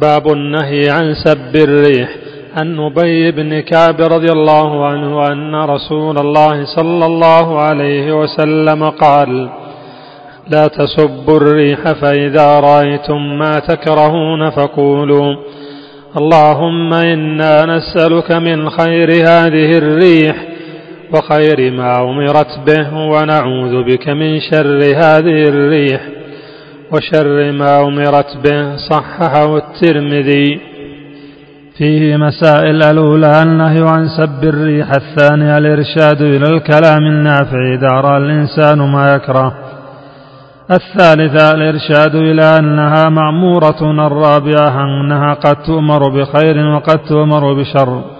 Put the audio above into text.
باب النهي عن سب الريح. عن أبي بن كعب رضي الله عنه أن رسول الله صلى الله عليه وسلم قال لا تسبوا الريح فإذا رأيتم ما تكرهون فقولوا اللهم إنا نسألك من خير هذه الريح وخير ما أمرت به ونعوذ بك من شر هذه الريح وشر ما أمرت به صححه الترمذي. فيه مسائل الأولى النهي عن سب الريح الثانية الإرشاد إلى الكلام النافع إذا رأى الإنسان ما يكره. الثالثة الإرشاد إلى أنها معمورة الرابعة أنها قد تؤمر بخير وقد تؤمر بشر.